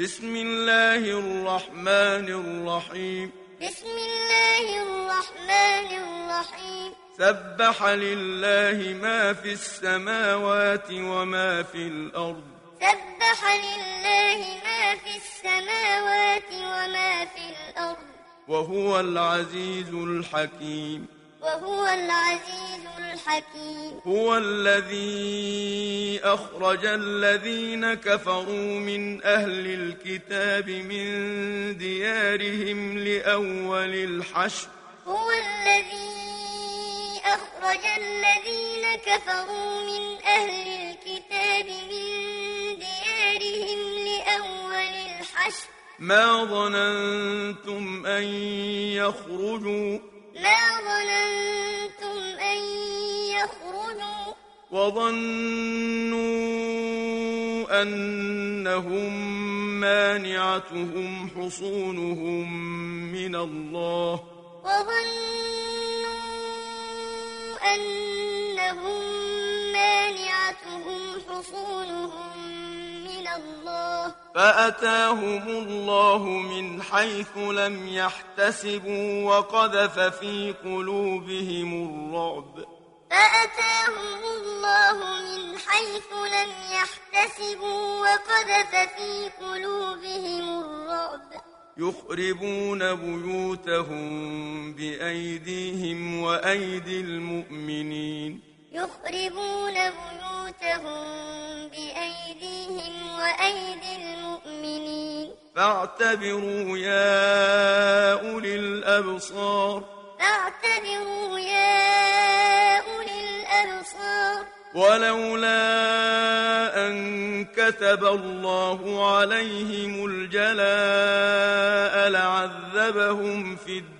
بسم الله الرحمن الرحيم. بسم الله الرحمن الرحيم. سبح لله ما في السماوات وما في الأرض. سبح لله ما في السماوات وما في الأرض. وهو العزيز الحكيم. وهو العزيز الحكيم. هو الذي أخرج الذين كفروا من أهل الكتاب من ديارهم لأول الحشر. هو الذي أخرج الذين كفروا من أهل الكتاب من ديارهم لأول الحشر. ما ظننتم أن يخرجوا ما ظننتم أن يخرجوا وظنوا أنهم مانعتهم حصونهم من الله. وظنوا أنهم مانعتهم حصونهم من الله. فأتاهم الله من حيث لم يحتسبوا وقذف في قلوبهم الرعب. فأتاهم الله من حيث لم يحتسبوا وقذف في قلوبهم الرعب. يخربون بيوتهم بأيديهم وأيدي المؤمنين. يخربون بيوتهم بأيديهم وأيدي المؤمنين. فاعتبروا يا أولي الأبصار. فاعتبروا يا أولي الأبصار. ولولا أن كتب الله عليهم الجلاء لعذبهم في الدنيا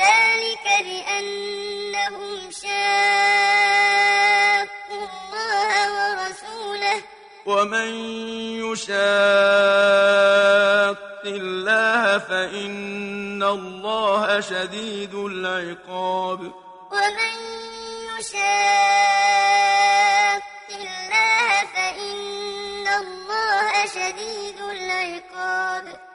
ذلك بأنهم شاقوا الله ورسوله. ومن يشاق الله فإن الله شديد العقاب. ومن يشاق الله فإن الله شديد العقاب.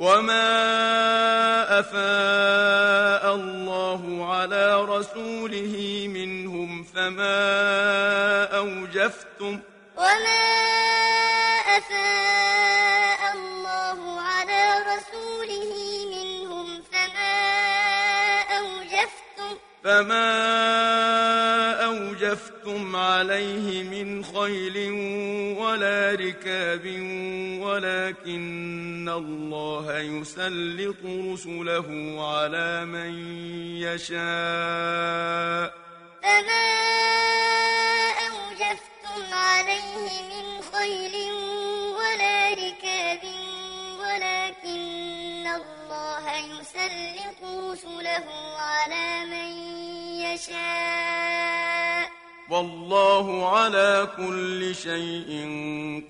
وما أفاء أوجفتم عليه من خيل ولا ركاب ولكن الله يسلط رسله على من يشاء. فما أوجفتم عليه من خيل ولا ركاب ولكن الله يسلط رسله على من يشاء. والله على كل شيء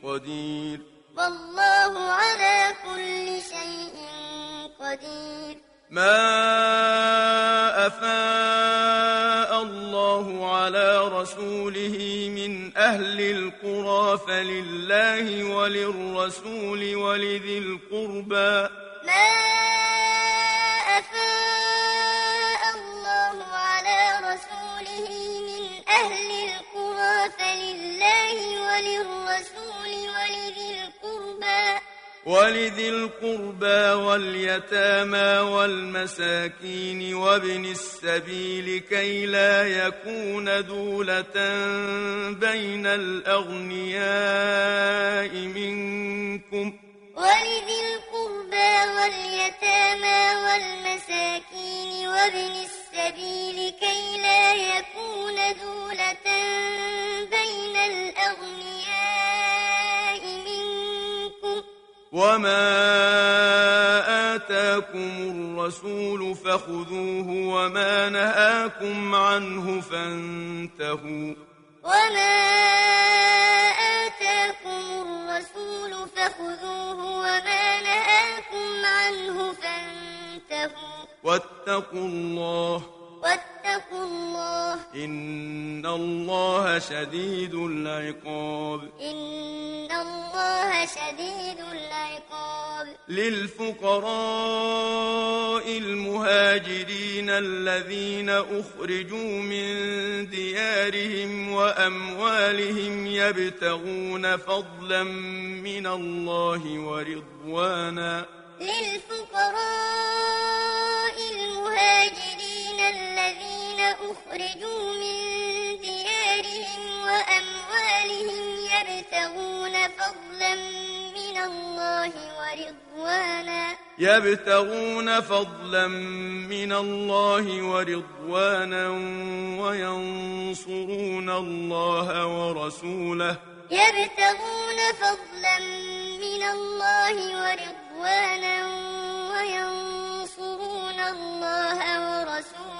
قدير. والله على كل شيء قدير. ما أفاء الله على رسوله من أهل القرى فلله وللرسول ولذي القربى. ما ولذي القربى واليتامى والمساكين وابن السبيل كي لا يكون دولة بين الأغنياء منكم. ولذي القربى واليتامى والمساكين وابن السبيل كي لا يكون دولة بين الأغنياء وما آتاكم الرسول فخذوه وما نهاكم عنه فانتهوا. وما آتاكم الرسول فخذوه وما نهاكم عنه فانتهوا. واتقوا الله واتقوا الله. إن الله شديد العقاب. إن الله شديد العقاب. للفقراء المهاجرين الذين أخرجوا من ديارهم وأموالهم يبتغون فضلا من الله ورضوانا. للفقراء أخرجوا من ديارهم وأموالهم يبتغون فضلا من الله ورضوانا. يبتغون فضلا من الله ورضوانا وينصرون الله ورسوله. يبتغون فضلا من الله ورضوانا وينصرون الله ورسوله.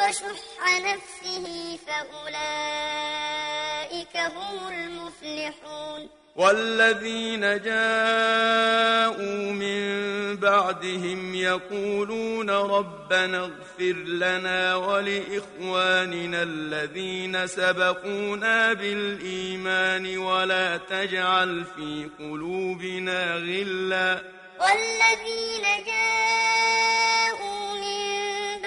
يوق شح نفسه فأولئك هم المفلحون. والذين جاءوا من بعدهم يقولون ربنا اغفر لنا ولإخواننا الذين سبقونا بالإيمان ولا تجعل في قلوبنا غلا. والذين جاءوا من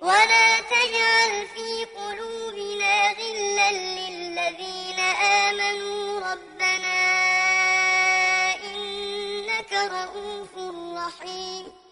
ولا تجعل في قلوبنا غلا للذين آمنوا. ربنا إنك رؤوف رحيم.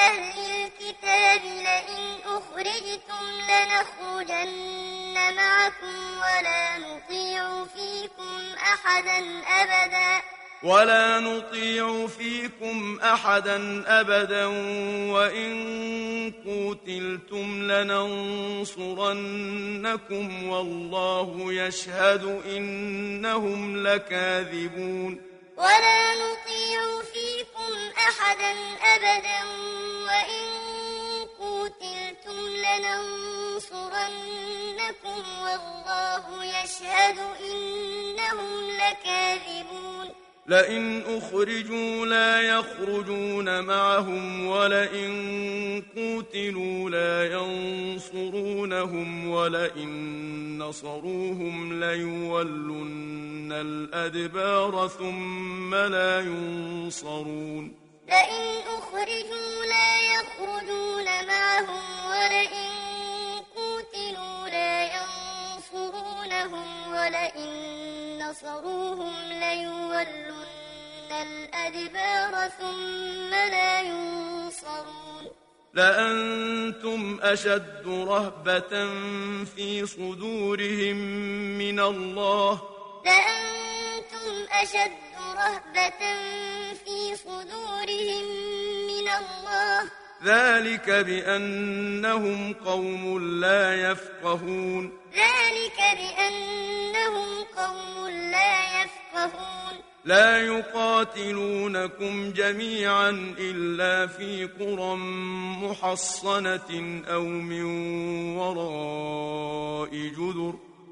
أهل الكتاب لئن أخرجتم لنخرجن معكم ولا نطيع فيكم أحدا أبدا. ولا نطيع فيكم أحدا أبدا وإن قوتلتم لننصرنكم والله يشهد إنهم لكاذبون. ولا نطيع فيكم أحدا أبدا وإن قوتلتم لننصرنكم والله يشهد إنهم لكاذبون لئن أخرجوا لا يخرجون معهم ولئن قوتلوا لا ينصرونهم ولئن نصروهم ليولن الأدبار ثم لا ينصرون. لئن أخرجوا لا يخرجون معهم ولئن قوتلوا لا ينصرونهم ولئن نصروهم ليولن الأدبار ثم لا ينصرون. لأنتم أشد رهبة في صدورهم من الله. لأنتم أشد رهبة في صدورهم من الله. ذلك بأنهم قوم لا يفقهون. ذلك بأنهم قوم لا يفقهون. لا يقاتلونكم جميعا إلا في قرى محصنة أو من وراء جدر لا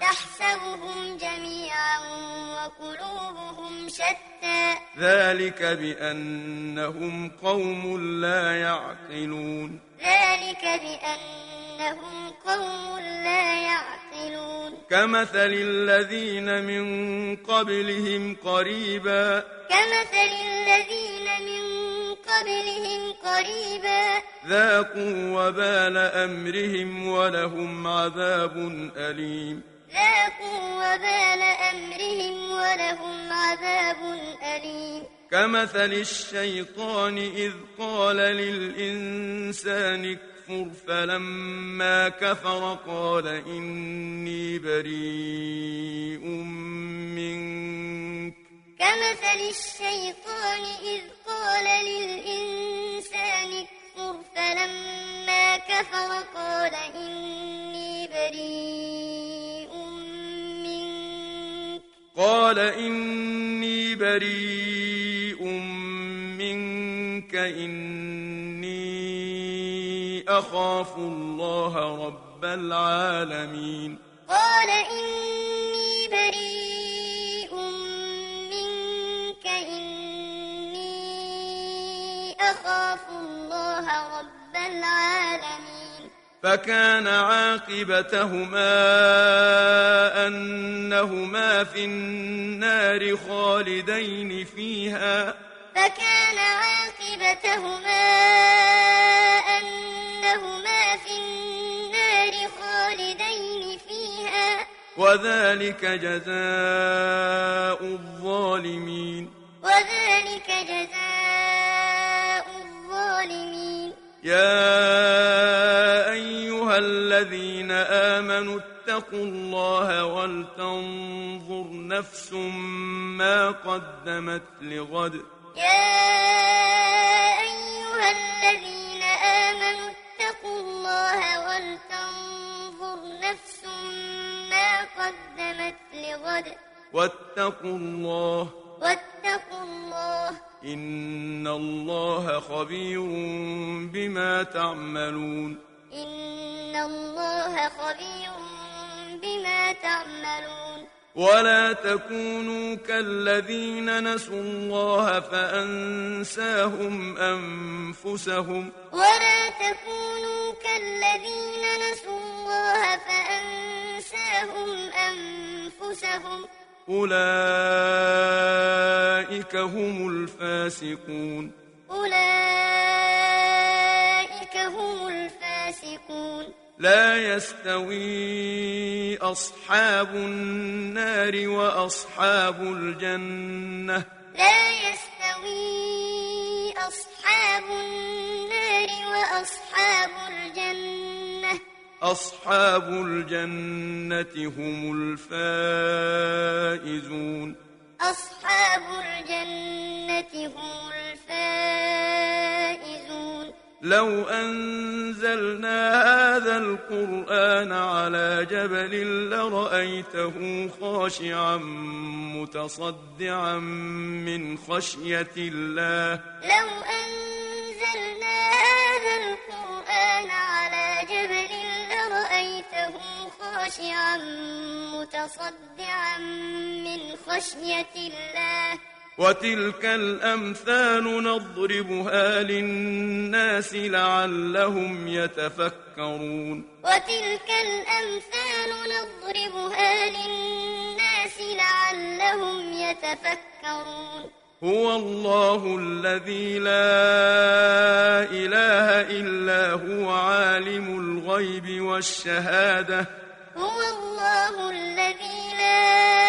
تحسبهم جميعا وقلوبهم شتى. ذلك بأنهم قوم لا يعقلون. ذلك بأنهم قوم لا يعقلون. كمثل الذين من قبلهم قريبا. كمثل الذين من قبلهم قريبا. ذاقوا وبال أمرهم ولهم عذاب أليم. ذاقوا وبال أمرهم ولهم عذاب أليم. كمثل الشيطان إذ قال للإنسان اكفر فلما كفر قال إني بريء منك. كمثل الشيطان إذ قال للإنسان اكفر فلما كفر قال إني بريء قال إني بريء منك إني أخاف الله رب العالمين. قال إني بريء منك إني أخاف الله رب العالمين. فكان عاقبتهما أنهما في النار خالدين فيها. فكان عاقبتهما أنهما في النار خالدين فيها. وذلك جزاء الظالمين. وذلك جزاء الظالمين. يا الذين آمنوا اتقوا الله ولتنظر نفس ما قدمت لغد. يا أيها الذين آمنوا اتقوا الله ولتنظر نفس ما قدمت لغد. واتقوا الله. واتقوا الله. إن الله خبير بما تعملون. إن الله خبير بما تعملون ولا تكونوا كالذين نسوا الله فأنساهم أنفسهم ولا تكونوا كالذين نسوا الله فأنساهم أنفسهم أولئك هم الفاسقون أولئك هم الفاسقون. لا يستوي أصحاب النار وأصحاب الجنة. لا يستوي أصحاب النار وأصحاب الجنة. أصحاب الجنة هم الفائزون. أصحاب الجنة هم الفائزون. لو أنزلنا هذا القرآن على جبل لرأيته خاشعا متصدعا من خشية الله. لو أنزلنا هذا القرآن على جبل لرأيته خاشعا متصدعا من خشية الله. وتلك الأمثال نضربها للناس لعلهم يتفكرون. وتلك الأمثال نضربها للناس لعلهم يتفكرون. هو الله الذي لا إله إلا هو عالم الغيب والشهادة. هو الله الذي لا إله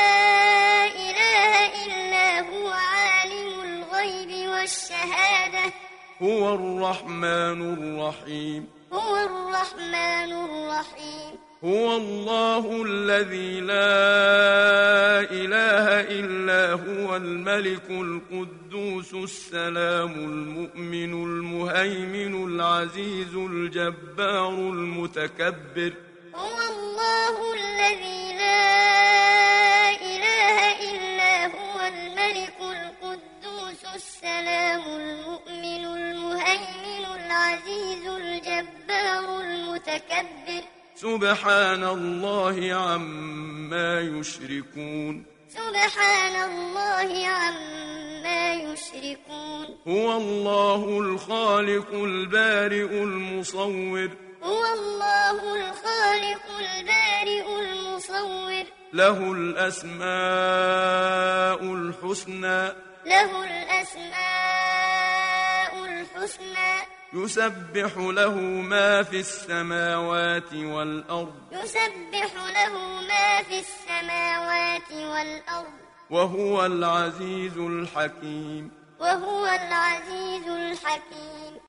الغيب والشهادة هو الرحمن الرحيم. هو الرحمن الرحيم. هو الله الذي لا إله إلا هو الملك القدوس السلام المؤمن المهيمن العزيز الجبار المتكبر. هو الله الذي لا السلام المؤمن المهيمن العزيز الجبار المتكبر. سبحان الله عما يشركون. سبحان الله عما يشركون. هو الله الخالق البارئ المصور. هو الله الخالق البارئ المصور. له الأسماء الحسنى. له الأسماء الحسنى. يسبح له ما في السماوات والأرض. يسبح له ما في السماوات والأرض. وهو العزيز الحكيم. وهو العزيز الحكيم.